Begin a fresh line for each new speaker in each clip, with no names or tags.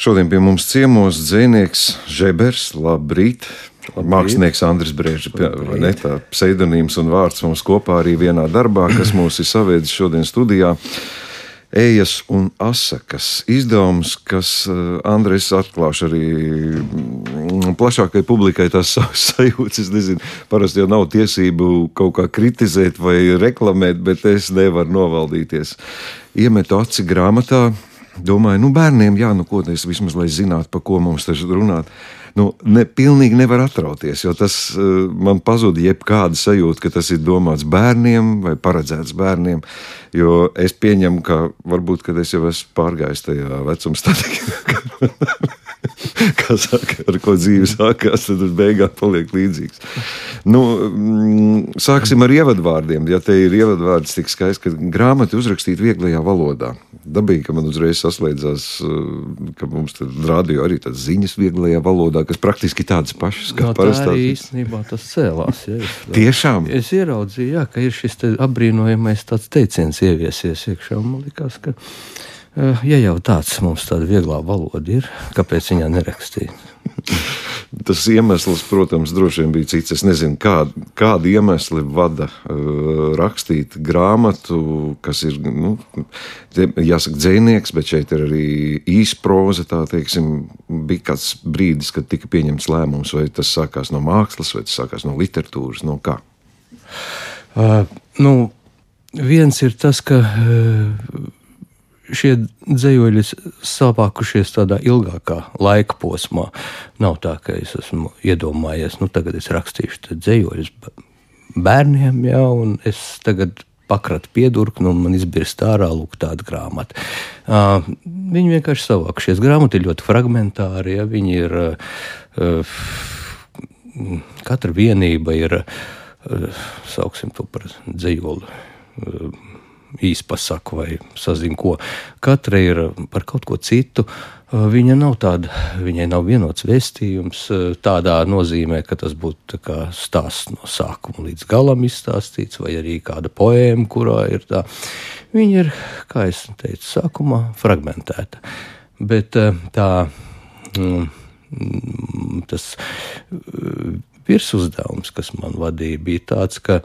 Šodien pie mums ciemos dzinieks Žebers, labrīt! labrīt. Mākslinieks Andris Brīsīs, ne tā pseidonīms un vārds mums kopā arī vienā darbā, kas mūs ir savēdis šodien studijā. Ejas un asakas izdevums, kas uh, Andrēs atklāšu arī mm, plašākai publikai tās savas sajūtas. Es nezinu, parasti jau nav tiesību kaut kā kritizēt vai reklamēt, bet es nevaru novaldīties. Iemetu aci grāmatā, domāju, nu, bērniem, jā, nu, ko tas vismaz, lai zinātu, par ko mums te runāt. Nu, ne, pilnīgi nevar atrauties, jo tas uh, man pazuda jebkāda sajūta, ka tas ir domāts bērniem vai paredzēts bērniem. Jo es pieņemu, ka varbūt, kad es jau esmu pārgājis tajā vecuma stadijā, kā saka, ar ko dzīve sākās, tad uz beigām paliek līdzīgs. Nu, mm, sāksim ar ievadvārdiem. Ja te ir ievadvārds tik skaists, ka grāmata uzrakstīta vieglajā valodā. Dabīgi, ka man uzreiz saslēdzās, eh, ka mums rādīja arī tādas ziņas vieglajā valodā, kas praktiski tādas pašas kā
no,
parasti.
Tā arī īstenībā tas cēlās. Ja, es,
Tiešām.
Es ieraudzīju, jā, ka ir šis te apbrīnojamais teiciens ieviesies iekšā. Man liekas, ka ja jau tāds mums tāda vieglā valoda ir, kāpēc viņā nerakstīt?
Tas iemesls, protams, droši vien bija cits. Es nezinu, kāda, kāda iemesla vada uh, rakstīt grāmatu, kas ir, nu, jāsaka, dzēnieks, bet šeit ir arī īsproza. Tā teiksim, bija kāds brīdis, kad tika pieņemts lēmums, vai tas sākās no mākslas, vai tas sākās no literatūras, no kā.
Uh, nu, viens ir tas, ka. Uh, šie dzējoļi savākušies tādā ilgākā laika posmā. Nav tā, ka es esmu iedomājies, nu tagad es rakstīšu dzējoļus bērniem, jā, un es tagad pakratu piedurknu, un man izbirst ārā lūk tāda grāmata. Uh, viņi vienkārši savākušies. Grāmata ir ļoti fragmentāra, ja viņi ir, uh, katra vienība ir, uh, sauksim to par dzējoli. Uh, īspasaku vai sazinu ko. Katra ir par kaut ko citu. Viņa nav tāda, viņai nav vienots vēstījums tādā nozīmē, ka tas būtu stāsts no sākuma līdz galam izstāstīts, vai arī kāda poēma, kurā ir tā. Viņa ir, kā jau teicu, sākumā fragmentēta. Bet tā, mm, tas virsuzdevums, kas man vadīja, bija tāds, ka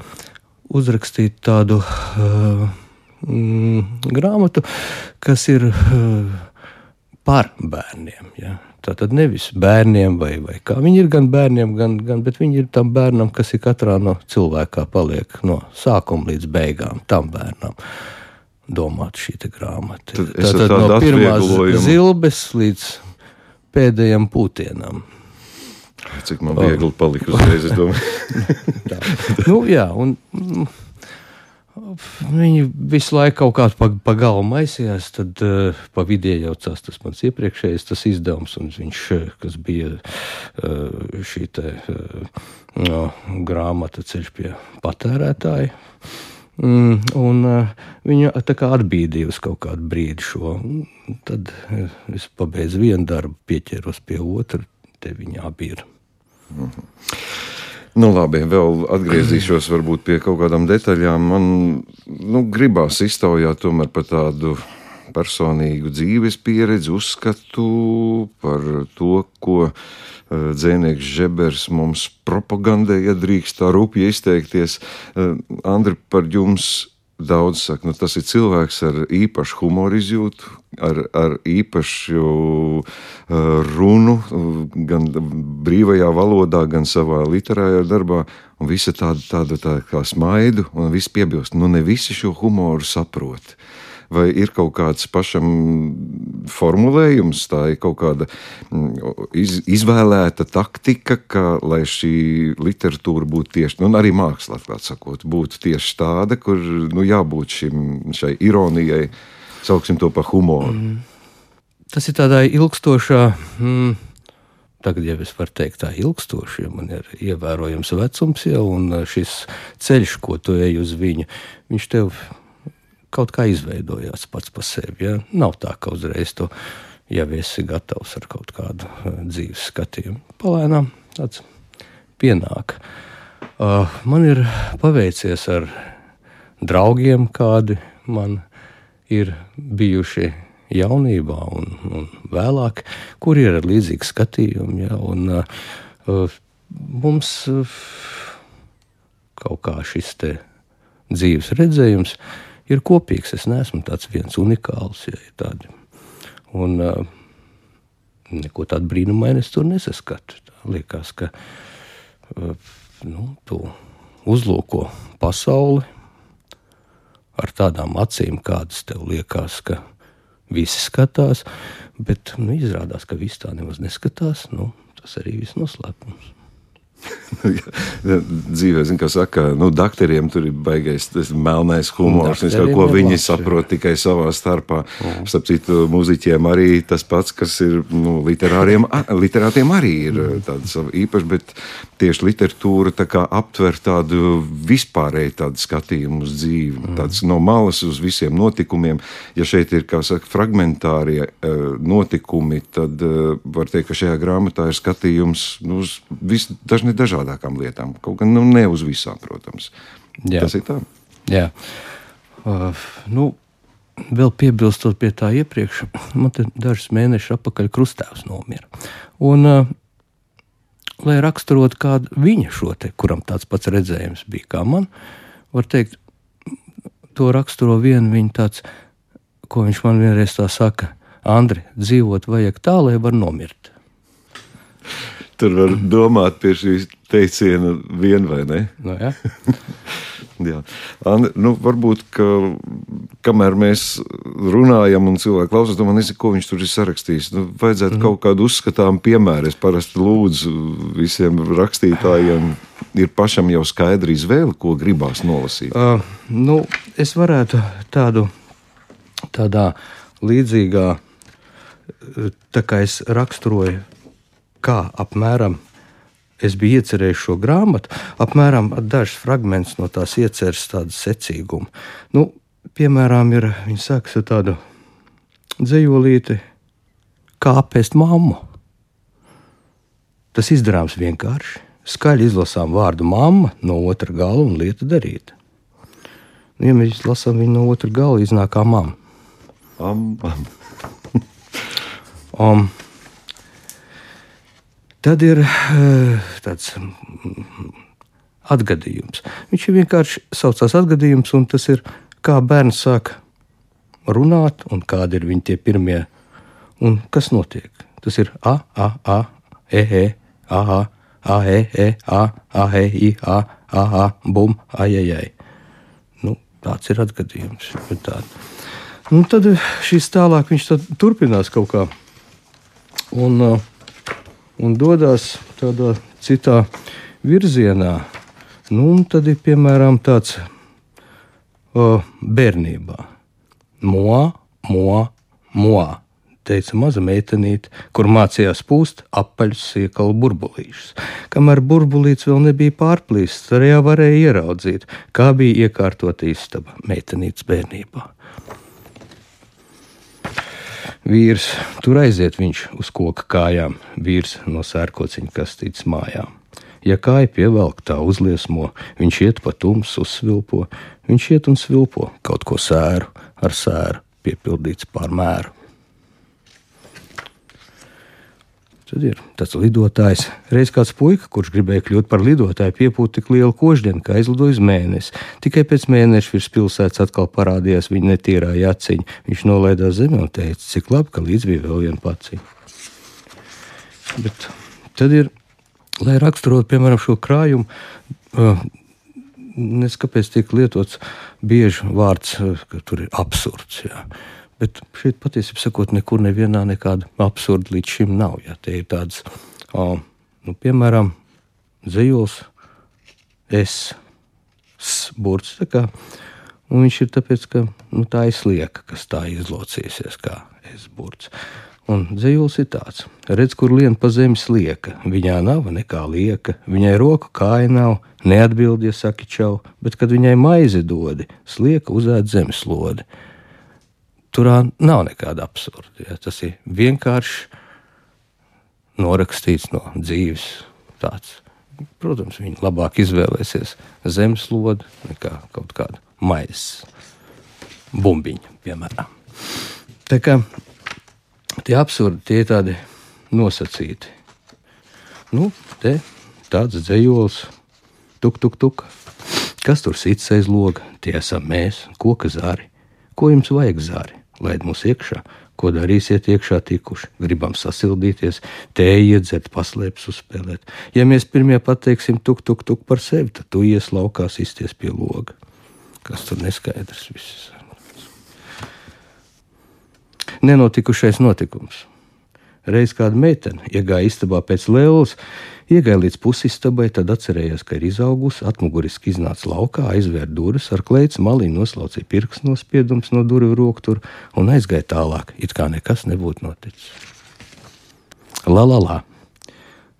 uzrakstīt tādu uh, mm, grāmatu, kas ir uh, par bērniem. Ja? Tātad nevis bērniem, vai, vai kā viņi ir gan bērniem, gan, gan bet viņi ir tam bērnam, kas ir katrā no cilvēkā, paliek no sākuma līdz beigām tam bērnam. Domāt šī grāmata. Tātad no pirmās zilbes līdz pēdējiem pūtienam.
Cik man viegli palika uzreiz, es domāju.
nu, jā, un, Viņi visu laiku kaut kādā pa, pa galu maisījās, tad uh, pa vidu iejaucās tas mans iepriekšējais tas izdevums, un viņš, eh, kas bija uh, šī te, uh, no, grāmata ceļš pie patērētāja. Mm, un uh, viņa tā kā atbīdīja uz kaut kādu brīdi šo. Tad es pabeidzu vienu darbu, pieķeros pie otra, te viņa abi ir. -hmm.
Nu, labi, vēl atgriezīšos varbūt pie kaut kādām detaļām. Man nu, gribās iztaujāt tomēr par tādu personīgu dzīves pieredzi, uzskatu par to, ko uh, dzēnieks Žebers mums propagandē, ja drīkst tā rupji izteikties. Uh, Andri, par jums daudz saka, nu, tas ir cilvēks ar īpašu humoru izjūtu, ar, ar īpašu uh, runu, gan brīvajā valodā, gan savā literārajā darbā. Un visa tāda, tāda tā kā smaidu, un viss piebilst. Nu, ne visi šo humoru saprot. Uh, vai ir kaut kāds pašam formulējums, tā ir kaut kāda mm, iz, izvēlēta taktika, ka, lai šī literatūra būtu tieši, nu, arī māksla, atklāt sakot, būtu tieši tāda, kur nu, jābūt šim, šai ironijai, sauksim to par humoru. Mm.
Tas ir tādā ilgstošā. Mm. Tagad jau es varu teikt, tā ilgstoši, ja man ir ievērojams vecums, jau šis ceļš, ko tu ej uz viņu, viņš tev kaut kā izveidojās pats par sevi. Ja? Nav tā, ka uzreiz to jau esi gatavs ar kaut kādu uh, dzīves skatījumu. Palēnām tāds pienāk. Uh, man ir paveicies ar draugiem, kādi man ir bijuši jaunībā un, un vēlāk, kur ir līdzīgi skatījumi. Ja, un, uh, mums uh, kaut kā šis dzīves redzējums ir kopīgs. Es neesmu tāds viens unikāls. Ja, tādi. un, uh, neko tādu brīnumainu es tur nesaskatu. Tā liekas, ka nu, tu uzlūko pasauli ar tādām acīm, kādas tev liekas, ka visi skatās, bet nu, izrādās, ka visi tā nemaz neskatās. Nu, tas arī viss noslēpums.
Dzīvē, zin, kā saka, nu, doktoriem tur ir baigais melnais humors, kaut ko viņi saprot tikai savā starpā. Mm. Starp citu, mūziķiem arī tas pats, kas ir nu, literātiem arī ir mm. tāds īpašs, bet tieši literatūra tā kā aptver tādu vispārēju tādu skatījumu uz dzīvi, mm. tāds no malas uz visiem notikumiem. Ja šeit ir, kā saka, fragmentārie uh, notikumi, tad uh, var teikt, ka šajā grāmatā ir skatījums nu, uz vis, dažni dažādākām lietām. Kaut gan nu, ne uz visām, protams. Jā. Tas ir tā.
Jā. Uh, nu, vēl piebilstot pie tā iepriekš, man te dažus mēnešus atpakaļ krustāvs nomira. Un, uh, lai raksturotu kādu viņa šo te, kuram tāds pats redzējums bija kā man, var teikt, to raksturo vienu viņa tāds, ko viņš man vienreiz tā saka, Andri, dzīvot vajag tā, lai var nomirt.
Tur var domāt pie šīs teiciena vien vai ne.
No, nu, ja.
Jā, Andi, nu, varbūt, ka kamēr mēs runājam, un cilvēki klausās, domā, nezinu, ko viņš tur ir sarakstījis. Nu, vajadzētu mm. kaut kādu uzskatāmu piemēru. Es parasti lūdzu visiem rakstītājiem, ir pašam jau skaidri izvēle, ko gribās nolasīt. Uh,
nu, es varētu tādu, tādā līdzīgā, tā kā es raksturoju kā apmēram es biju iecerējis šo grāmatu, apmēram dažs fragments no tās ieceres tādu secīgumu. Nu, piemēram, ir, viņi sākas ar tādu dzējolīti, kā apēst mammu. Tas izdarāms vienkārši. Skaļi izlasām vārdu mamma no otra gala un lieta darīta. Nu, ja mēs lasām viņu no otra gala, iznāk kā mamma.
Am, am.
um, Tad ir eh, tāds mm, atgadījums. Viņš vienkārši saucās atgadījums, un tas ir kā bērns sāk runāt, un kādi ir viņa tie pirmie, un kas notiek. Tas ir A, A, A, E, E, A, A, A, E, E, A, A, E, I, A, A, A, bum, A, E, E. Nu, tāds ir atgadījums. Nu, tad šīs tālāk viņš turpinās kaut kā. Un, uh, un dodas tādā citā virzienā. Nu, tad ir piemēram tāds o, bērnībā. Moā, moā, moā, teica maza meitenīte, kur mācījās pūst apaļus siekalu burbulīšus. Kamēr burbulīts vēl nebija pārplīsts, arī varēja ieraudzīt, kā bija iekārtota istaba meitenītes bērnībā vīrs. Tur aiziet viņš uz koka kājām, vīrs no sērkociņa kastītes mājām. Ja kāja pievelk tā uzliesmo, viņš iet pa tumsu, uzsvilpo, viņš iet un svilpo kaut ko sēru ar sēru, piepildīts pār mēru. Tad ir tāds lidotājs. Reiz kāds puika, kurš gribēja kļūt par lidotāju, piepūta tik lielu koždienu, ka aizlidoja uz mēnesi. Tikai pēc mēneša virs pilsētas atkal parādījās viņa netīrā aciņa. Viņš nolaidās zemē un teica, cik labi, ka līdz bija vēl viena paciņa. Bet tad ir, lai raksturotu, piemēram, šo krājumu, uh, nezinu, kāpēc tiek lietots bieži vārds, ka tur ir absurds. Jā. Bet šeit patiesībā sakot, nekur nevienā nekāda absurda līdz šim nav. Ja te ir tāds, o, nu, piemēram, dzīslis, es, burts. Un viņš ir tāpēc, ka nu, tā ir slieka, kas tā izlocīsies kā es burts. Un dzīslis ir tāds, redz, kur lien pa zemes lieka. Viņā nav nekā lieka, viņai roku kāja nav, neatbild, ja saki čau, bet kad viņai maizi dodi, slieka uzēd zemeslodi. Tur nav nekāda absurda. Ja. Tas ir vienkārši norakstīts no dzīves. Tāds. Protams, viņi labāk izvēlēsies zemeslodu nekā kaut kādu maisa bumbiņu, piemēram. Tā kā tie absurdi, tie ir tādi nosacīti. Nu, te tāds dzējols, tuk, tuk, tuk. Kas tur sits aiz loga? Tie esam mēs, koka zāri. Ko jums vajag zāri? Laid mūs iekšā, ko darīsiet iekšā tikuši. Gribam sasildīties, tēju iedzert, paslēpes uzspēlēt. Ja mēs pirmie pateiksim tuk, tuk, tuk par sevi, tad tu ies laukās izties pie loga. Kas tur neskaidrs viss? Nenotikušais notikums. Reiz kāda meitene iegāja istabā pēc lēlas, iegāja līdz pusistabai, tad atcerējās, ka ir izaugusi, atmuguriski iznāca laukā, aizvēra durvis ar kleitu maliņu, noslaucīja pirksts nospiedums no durvju roktur un aizgāja tālāk, it kā nekas nebūtu noticis. La la la!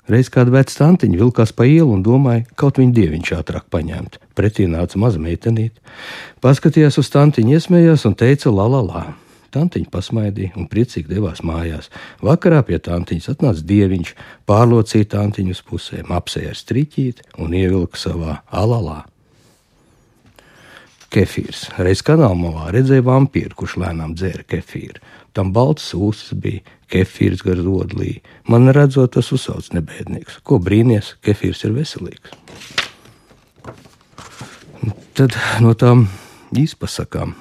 Reiz kāda veca tantiņa vilkās pa ielu un domāja, kaut viņa dieviņš ātrāk paņemt. Pretī nāca maza meitenīte. Paskatījās uz tantiņu, iesmējās un teica: La la la! Tantiņa pasmaidīja un priecīgi devās mājās. Vakarā pie tantiņas atnāca dieviņš, pārlocīja tantiņu uz pusēm, apsēja ar striķīti un ievilka savā alalā. Kefīrs. Reiz kanāla malā redzēja vampīru, kurš lēnām dzēra kefīru. Tam balts ūsas bija, kefīrs gar rodlī. Man redzot, tas uzsauc nebēdnieks. Ko brīnies, kefīrs ir veselīgs. Tad no tām izpasakām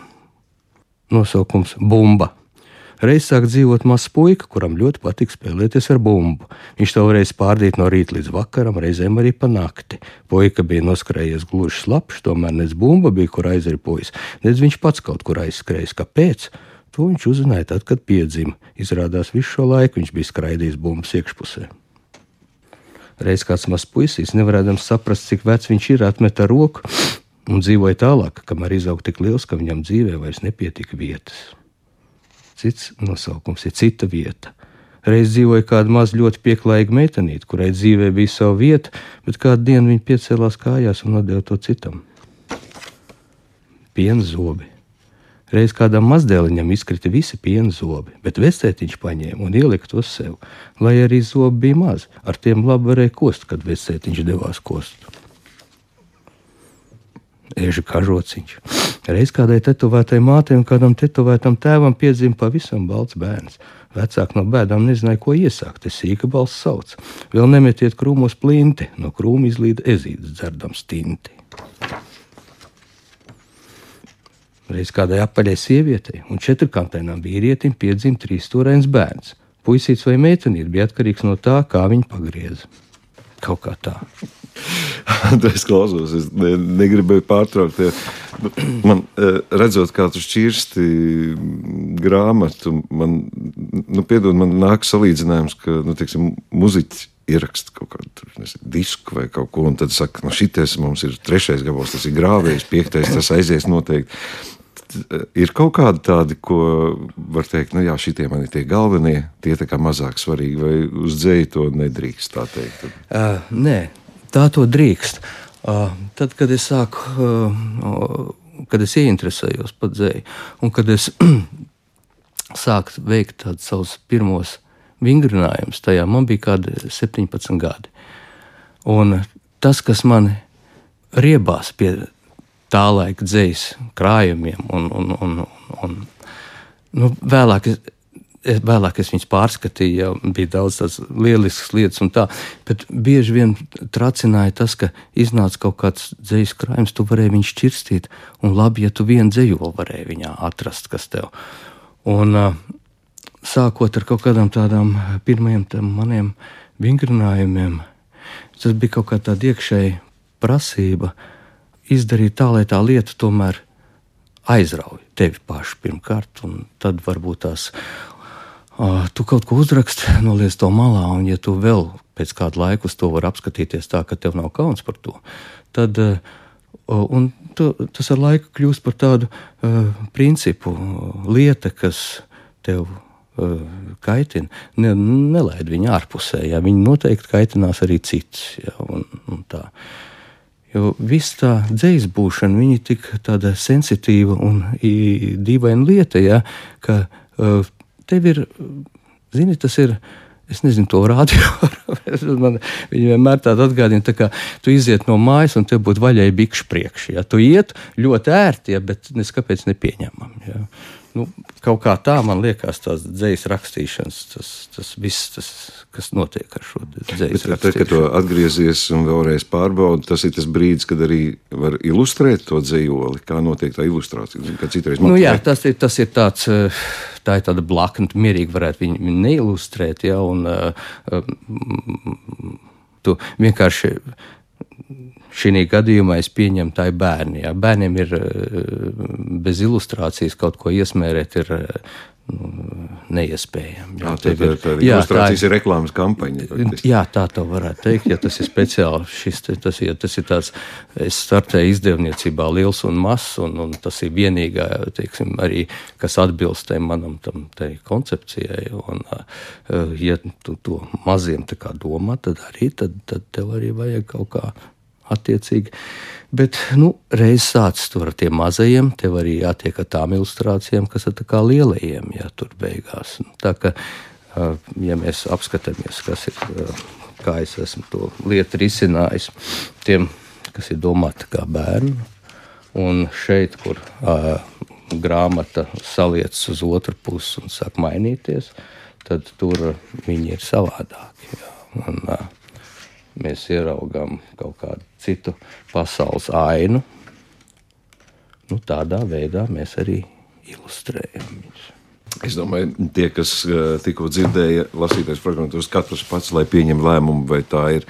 Nosaukums - bumba. Reiz sāk dzīvot mazs puika, kuram ļoti patīk spēlēties ar bumbu. Viņš to varēja pārdīt no rīta līdz vakaram, reizēm arī pa nakti. Puika bija noskrējies gluži slapjš, tomēr nec bumba bija, kur aizripojas, nec viņš pats kaut kur aizskrējis. Kāpēc? To viņš uzzināja tad, kad piedzima. Izrādās, visu šo laiku viņš bija skraidījis bumbas iekšpusē. Reiz kāds mazs puisis, nevarēdams saprast, cik vecs viņš ir, atmeta roku un dzīvoja tālāk, kamēr izauga tik liels, ka viņam dzīvē vairs nepietika vietas. Cits nosaukums ir cita vieta. Reiz dzīvoja kāda maza ļoti pieklājīga meitenīte, kurai dzīvē bija sava vieta, bet kādu dienu viņa piecēlās kājās un deva to citam. Piena zobi. Reiz kādam mazdēliņam izkrita visi piena zobi, bet vecētiņš paņēma un ielika tos sev. Lai arī zobi bija maz, ar tiem labi varēja kost, kad vecētiņš devās kost eža kažociņš. Reiz kādai tetovētai mātei un kādam tetovētam tēvam piedzima pavisam balts bērns. Vecāki no bēdām nezināja, ko iesākt. Es sīka balss sauc. Vēl nemetiet krūmos plinti, no krūma izlīda ezīdes dzerdams tinti. Reiz kādai apaļai sievietei un četrkantainām vīrietim piedzima trīs stūrains bērns. Puisīts vai meitenīte bija atkarīgs no tā, kā viņi pagrieza. Kaut kā tā.
es klausos, es ne, negribēju pārtraukt. Ja. Man eh, redzot, kā tu šķirsti grāmatu, man, nu, piedod, man nāk salīdzinājums, ka, nu, teiksim, muziķi ieraksta kaut kādu nezinu, disku vai kaut ko, un tad saka, nu, šitais mums ir trešais gabals, tas ir grāvējs, piektais, tas aizies noteikti. Ir kaut kādi tādi, ko var teikt, nu jā, šitie man ir tie galvenie, tie tā kā mazāk svarīgi, vai uz dzēju to nedrīkst tā teikt?
Uh, nē, tā to drīkst. Uh, tad, kad es sāku, uh, kad es ieinteresējos par dzēju, un kad es sāku veikt tādus savus pirmos vingrinājumus, tajā man bija kādi 17 gadi. Un tas, kas man riebās pie tā laika dzīslas krājumiem, un, un, un, un nu, vēlāk es, Vēlāk es viņus pārskatīju, jau bija daudz tādas lieliskas lietas, un tā, bet bieži vien tracināja tas, ka iznāca kaut kāds dzīslis krājums, tu varēji viņu šķirstīt, un labi, ja tu vienu dzīvolu varēji viņā atrast, kas tev. Un sākot ar kaut kādām tādām pirmajiem maniem vingrinājumiem, tas bija kaut kā tāda iekšēja prasība izdarīt tā, lai tā lieta tomēr aizrauj tevi pašu pirmkārt, un tad varbūt tās tu kaut ko uzraksti, noliec to malā, un, ja tu vēl pēc kāda laika uz to vari apskatīties tā, ka tev nav kauns par to, tad tu, tas ar laiku kļūst par tādu uh, principu, lieta, kas tev uh, kaitina. Ne, nelaid viņu ārpusē, ja viņi noteikti kaitinās arī cits. Ja, un, un tā. Jo viss tā dzīsla būšana, viņa ir tik sensitīva un dīvaina lieta, ja, ka uh, tev ir, zini, tas ir. Es nezinu, to rādio. man viņa vienmēr tāda atgādina, tā kā tu iziet no mājas un te būtu vaļai bikšu priekšā. Ja? Tu iet ļoti ērti, ja, bet neskapēc nepieņemam. Ja? Nu, kaut kā tā man liekas, tās dzīslas rakstīšanas, tas, tas viss, tas, kas notiek ar šo dzīslu.
Tad, kad to atgriezies un vēlreiz pārbaudi, tas ir tas brīdis, kad arī var ilustrēt to dzīsli. Kā notiek tā ilustrācija?
Nu, jā, tas ir, tas ir tāds. Tā ir tāda blakna, mierīgi varētu viņu neilustrēt. Ja, un, uh, tu vienkārši Šī gadījumā es pieņemu, tā ir bērni. Jā. Bērniem ir eh, bez ilustrācijas kaut ko iesmērēt, ir eh, nu, neiespējami.
Jā, tā, tā, tā, jā, tā ir, reklāmas kampaņa.
Faktiski. Jā, tā to varētu teikt, ja tas ir speciāli. Šis, tas, ja tas ir tāds, es startēju izdevniecībā liels un mazs, un, un tas ir vienīgā, teiksim, arī, kas atbilst tai manam tam, koncepcijai. Un, eh, ja tu to maziem tā kā domā, tad arī tad, tad tev arī vajag kaut kā attiecīgi. Bet nu, reizes sācis tur ar tiem mazajiem, tev arī jātiek ar tām ilustrācijām, kas ir kā lielajiem, ja tur beigās. Nu, tā kā, ja mēs apskatāmies, kas ir, kā es esmu to lietu risinājis, tiem, kas ir domāti kā bērni, un šeit, kur uh, grāmata saliecas uz otru pusi un sāk mainīties, tad tur viņi ir savādāki. Jā. Un, uh, mēs ieraugām kaut kādu citu pasaules ainu. Nu, tādā veidā mēs arī ilustrējam viņus.
Es domāju, tie, kas uh, tikko dzirdēja, lasītais fragmentus, katrs pats, lai pieņem lēmumu, vai tā ir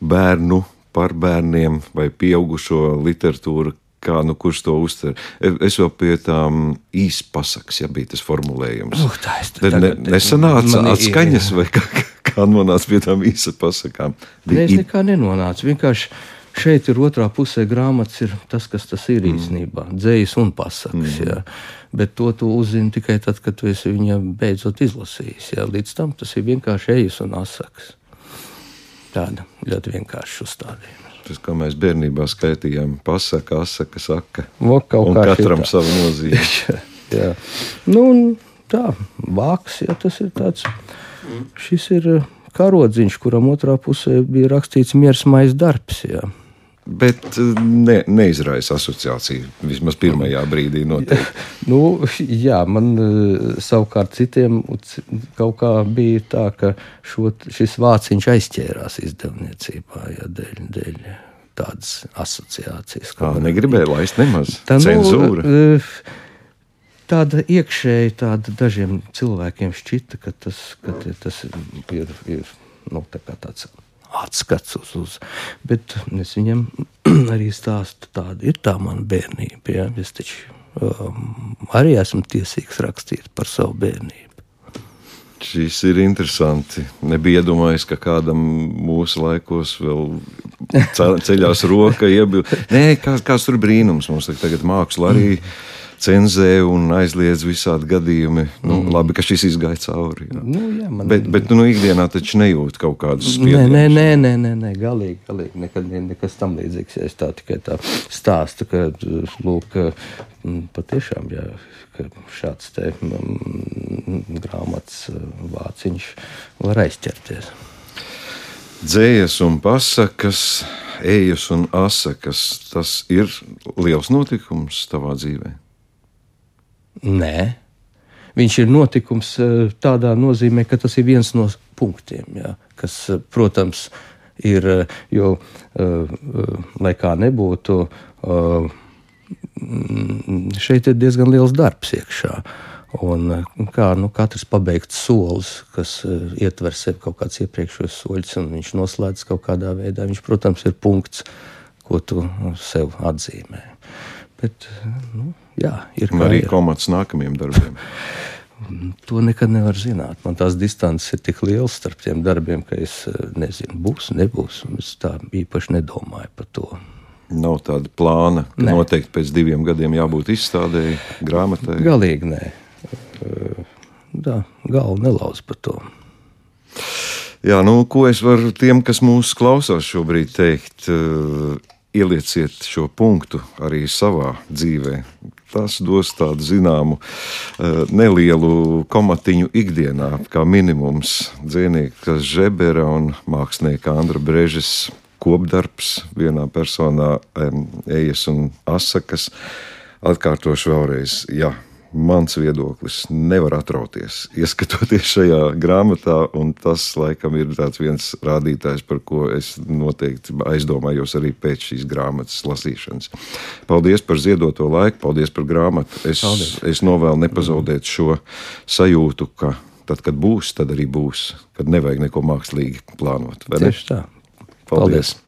bērnu par bērniem vai pieaugušo literatūra, kā nu kurš to uztver. Es jau pie tām īsi pasakas, ja bija tas formulējums.
Uh, tā tā līnija.
Ne, nesanāca atskaņas vai kā, kā nonāca pie tām īsa pasakām.
Nē, es nekā nenonācu. Vienkārši šeit ir otrā pusē grāmatas, ir tas, kas tas ir mm. īstenībā. Dzējas un pasakas. Mm. Jā. Bet to tu uzzini tikai tad, kad tu esi viņu beidzot izlasījis. Jā. Līdz tam tas ir vienkārši ejas un asakas. Tāda ļoti vienkārša uzstādījuma.
Tas, kā mēs bērnībā skaitījām, pasaka, asaka, saka.
No,
un katram šitā. savu nozīmi.
jā. Nu, tā, vāks, ja tas ir tāds. Šis ir eh, karodziņš, kuram otrā pusē bija rakstīts miers maiz darbs. Jā.
Bet eh, ne, neizraisa asociāciju. Vismaz pirmajā brīdī noteikti.
nu, jā, man eh, savukārt citiem kaut kā bija tā, ka šo, šis vāciņš aizķērās izdevniecībā jā, dēļ. dēļ tādas asociācijas.
Kā negribēja laist nemaz tā, nu, cenzūra. Nu,
tāda iekšēji tāda dažiem cilvēkiem šķita, ka tas, ka tas ir, ir nu, tā tāds atskats uz, uz. Bet es viņam arī stāstu, tāda ir tā mana bērnība. Ja? Es taču um, arī esmu tiesīgs rakstīt par savu bērnību.
Šis ir interesanti. Nebija iedomājies, ka kādam mūsu laikos vēl ceļās roka iebilst. Nē, kāds, kāds tur brīnums mums tagad māksla arī. Mm cenzē un aizliedz visādi gadījumi. Nu, mm. Labi, ka šis izgāja cauri. Jā.
Nu, jā, man...
Bet, bet nu, ikdienā taču nejūt kaut kādus spiedienus.
Nē, nē, nē, nē, nē, galīgi, galīgi nekad, nekas tam līdzīgs. Es tā tikai tā stāstu, ka, lūk, patiešām, jā, ka šāds te grāmatas vāciņš var aizķerties.
Dzējas un pasakas, ejas un asakas, tas ir liels notikums tavā dzīvēm.
Nē. Viņš ir notikums eh, tādā nozīmē, ka tas ir viens no punktiem, jā, kas, eh, protams, ir, eh, jo, lai kā nebūtu, šeit ir diezgan liels darbs iekšā. Un, kā nu, katrs pabeigts solis, kas ietver sevi kaut kādus iepriekšējos soļus, un viņš noslēdz kaut kādā veidā, viņš, protams, ir punkts, ko tu sev atzīmē. Bet, nu, jā, ir
arī ir. komats nākamajiem darbiem.
To nekad nevar zināt. Man tās distances ir tik lielas starp tiem darbiem, ka es eh, nezinu, būs, nebūs. Es tā īpaši nedomāju par to.
Nav tāda plāna, ka nē. noteikti pēc diviem gadiem jābūt izstādēji, grāmatai.
Galīgi nē. Tā, galva nelauz par to.
Jā, nu, ko es varu tiem, kas mūsu klausās šobrīd teikt? Ielieciet šo punktu arī savā dzīvē. Tas dos tādu zināmu, eh, nelielu komatiņu ikdienā, kā minimums dzīvnieka Žebera un mākslinieka Andra Brežas kopdarbs vienā personā, ejas un asakas. Atkārtošu vēlreiz, jā, mans viedoklis nevar atrauties, ieskatoties šajā grāmatā, un tas, laikam, ir viens rādītājs, par ko es noteikti aizdomājos arī pēc šīs grāmatas lasīšanas. Paldies par ziedoto laiku, paldies par grāmatu. Es, paldies. es novēlu nepazaudēt šo sajūtu, ka tad, kad būs, tad arī būs, kad nevajag neko mākslīgi plānot.
Tieši tā.
Paldies! paldies.